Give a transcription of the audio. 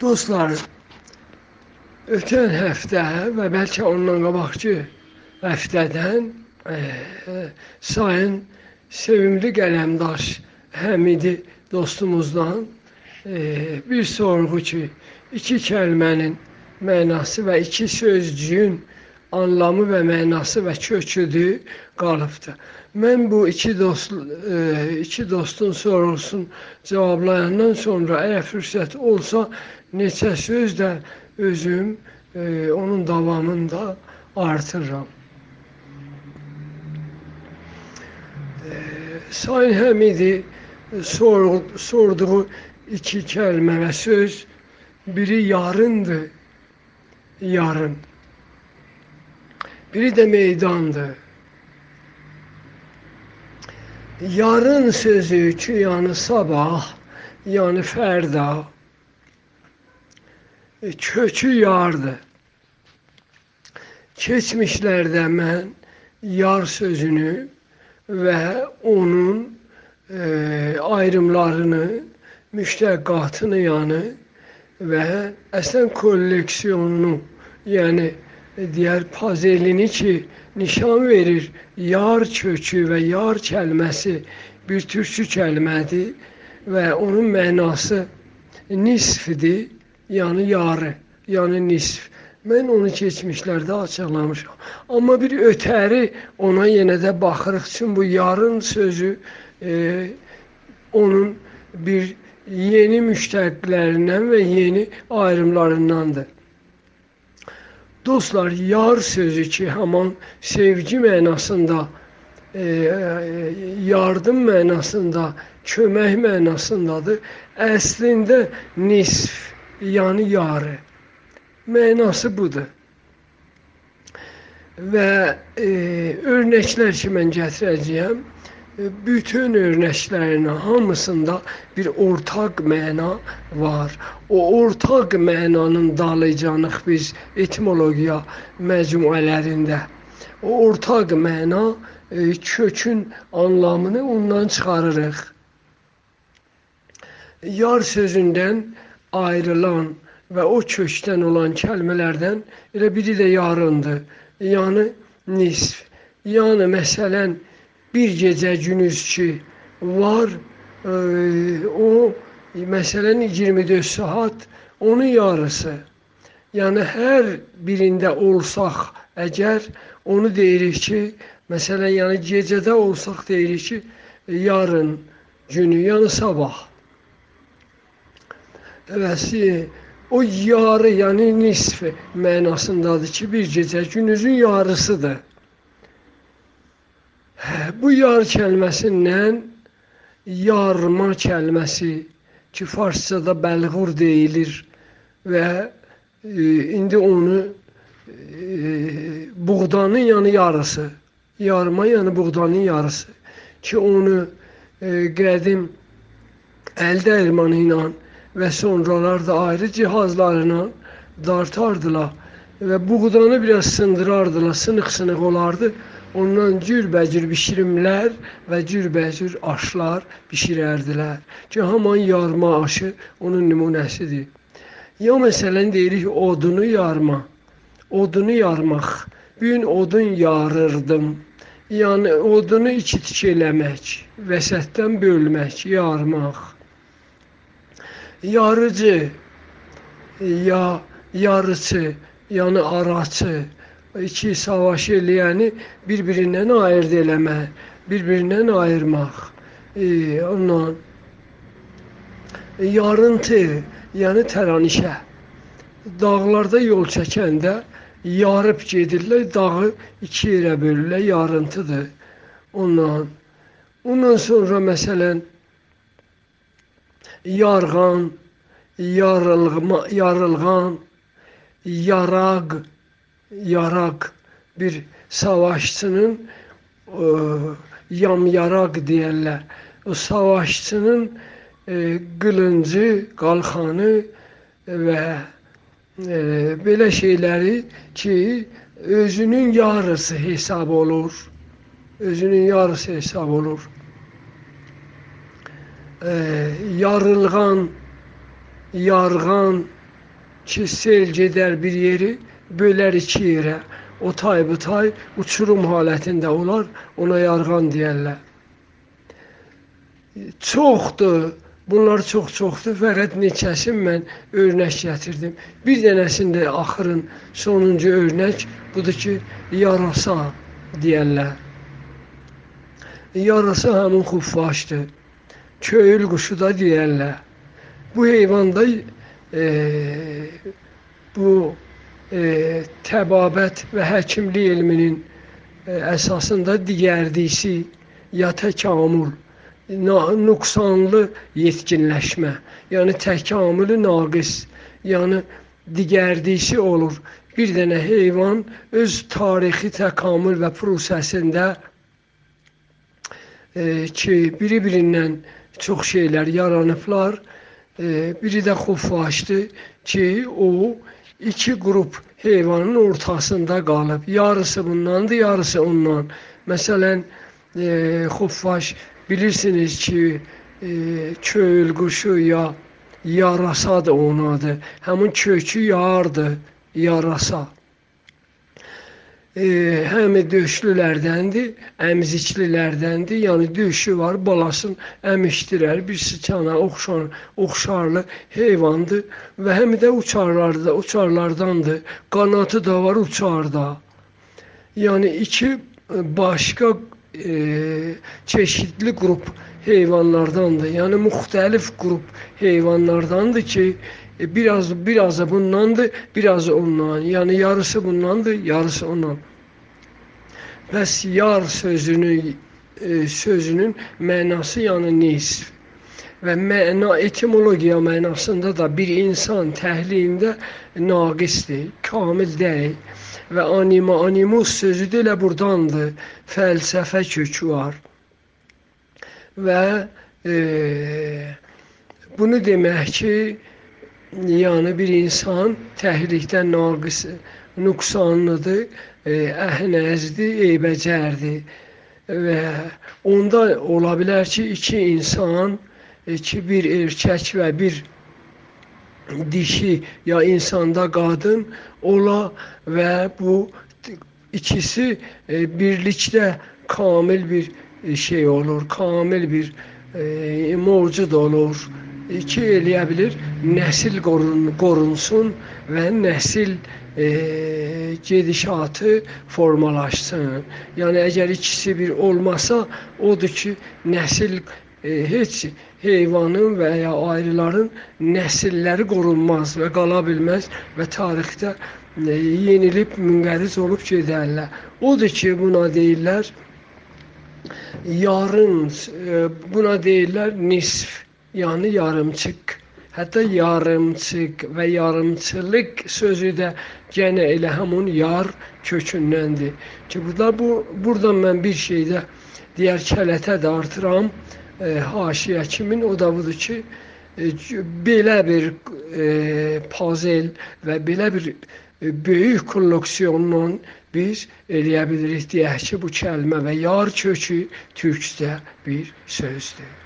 Dostlar, ötən həftə və bəlkə ondan qabaqçı həftədən e, sayın sevimli qələmdaş Həmidi dostumuzdan e, bir sorğu ki, iki kəlmənin mənası və iki sözcüyün anlamı və mənası və köküdü qalıbdı. Mən bu iki dost e, iki dostun sorğusunu cavablayandan sonra əgər fürsət olsa neçə söz də özüm e, onun davamında artırıram. E, Sayın Həmidi sor, sorduğu iki kəlmə və söz biri yarındır, yarın. Biri de meydandı. Yarın sözü ki yani sabah, yani ferda, e, kökü yardı. Keçmişlərdə mən yar sözünü və onun e, ayrımlarını, müştəqqatını yani və əslən kolleksiyonunu, yəni diğer pazelini ki nişan verir. Yar kökü ve yar kəlməsi bir türkçü kəlmədir və onun mənası nisfdir, yəni yarı, yəni nisf. Mən onu keçmişlərdə açıqlamışam. Amma bir ötəri ona yenə də baxırıq üçün bu yarın sözü e, onun bir yeni müştəqlərindən və yeni ayrımlarındandır. Dostlar, yar sözü ki, haman sevgi mənasında, e, yardım mənasında, kömək mənasındadır. Əslində nisf, yəni yarı. Mənası budur. Və e, örnəklər ki, mən gətirəcəyəm bütün örnəklərin hamısında bir ortaq məna var. O ortaq mənanın dalıcanıq biz etimologiya məcmuələrində. O ortaq məna e, kökün anlamını ondan çıxarırıq. Yar sözündən ayrılan və o kökdən olan kəlmələrdən elə biri də yarındır. Yəni nisf. Yəni məsələn bir gecə gündüz ki var e, o məsələn 24 saat onun yarısı. Yəni hər birində olsaq əgər onu deyirik ki, məsələn yəni gecədə olsaq deyirik ki, yarın günü, yəni sabah. Əvəsi o yarı, yəni nisf mənasındadır ki, bir gecə gündüzün yarısıdır. Bu yar kəlməsindən yarma kəlməsi ki, farsçada bəlğur deyilir və e, indi onu e, buğdanın yanı yarısı, yarma yəni buğdanın yarısı ki, onu e, qədim əl dəyirmanı ilə və sonralar da ayrı cihazlarla dartardılar və buğdanı biraz sındırardılar, sınıq-sınıq olardı. Ondan cürbəcür bişirimlər və cürbəcür aşlar bişirərdilər. Ki, haman yarma aşı onun nümunəsidir. Ya məsələn deyirik odunu yarma. Odunu yarmaq. Gün odun yarırdım. Yəni odunu iki tik eləmək, vəsətdən bölmək, yarmaq. Yarıcı ya yarıçı, yəni araçı iki savaş eləyəni bir-birindən ayırd eləmək, bir-birindən ayırmaq. E, ondan yarıntı, yəni təranişə. Dağlarda yol çəkəndə yarıb gedirlər, dağı iki yerə bölürlər, yarıntıdır. Ondan ondan sonra məsələn yarğan, yarılma, yarılğan, yaraq yarak bir savaşçının e, yamyarak diyorlar. O savaşçının e, qılıncı, qalxanı və e, belə şeyləri ki, özünün yarısı hesab olur. Özünün yarısı hesab olur. E, yarılğan, yarğan ki sel gedər bir yeri bölər iki yerə. O tay bu tay uçurum halətində olar, ona yarğan deyərlər. Çoxdur. Bunlar çox-çoxdur. Fəqət neçəsini mən örnək gətirdim. Bir dənəsində axırın sonuncu örnək budur ki, yarasa deyərlər. Yarasa həmin xuffaşdır. Köyül quşu da deyərlər. Bu heyvanda e, bu təbabət və həkimlik elminin e, əsasında digərdisi ya təkamül nöqsanlı yetkinləşmə, yəni təkamülü naqis, yəni digərdisi olur. Bir dənə heyvan öz tarixi təkamül və prosesində e, ki, biri-birindən çox şeylər yaranıblar. E, biri də xuffaşdır ki, o iki qrup heyvanın ortasında qalıb. Yarısı bundandır, yarısı ondan. Məsələn, e, xuffaş Bilirsiniz ki, e, çöl quşu ya yarasadır onun adı. Həmin kökü yardır, yarasa. E, həm döşlülərdəndir, əmziklilərdəndir. Yəni döşü var, balasını əmişdirər. Bir sıçana oxşar, oxşarlı heyvandır və həm də uçarlarda, uçarlardandır. Qanatı da var uçarda. Yəni iki başqa e, çeşitli grup heyvanlardandır. Yani muhtelif grup heyvanlardandır ki e, biraz biraz da bundandır, biraz ondan. Yani yarısı bundandır, yarısı ondan. Bəs yar sözünün e, sözünün mənası yəni nisf və məna etimologiya mənasında da bir insan təhlilində naqisdir, kamil deyil. və anima animus sözü də elə burdandır. Fəlsəfə kökü var. Və e, bunu demək ki, yəni bir insan təhlikdən naqis, nüqsanlıdır, e, əhnəzdir, eybəcərdir. Və onda ola bilər ki, iki insan, iki bir erkək və bir dişi ya insanda qadın ola və bu ikisi e, birlikdə kamil bir şey olur, kamil bir e, mövcud olur. İki eləyə bilir, nəsil qorun, qorunsun və nəsil e, gedişatı formalaşsın. Yəni əgər ikisi bir olmasa, odur ki, nəsil e, heç heyvanın və ya ayrıların nəsilləri qorunmaz və qala bilməz və tarixdə e, yenilib münqəriz olub gedərlər. Odur ki, buna deyirlər yarım, e, buna deyirlər nisf, yəni yarımçıq. Hətta yarımçıq və yarımçılıq sözü də yenə elə həmin yar kökündəndir. Ki, burada bu buradan mən bir şeydə digər kələtə də artıram e, haşiyə kimin o da budur ki, e, belə bir e, puzzle və belə bir e, böyük kolleksiyonla biz eləyə bilirik deyək ki, bu kəlmə və yar kökü türkcə bir sözdür.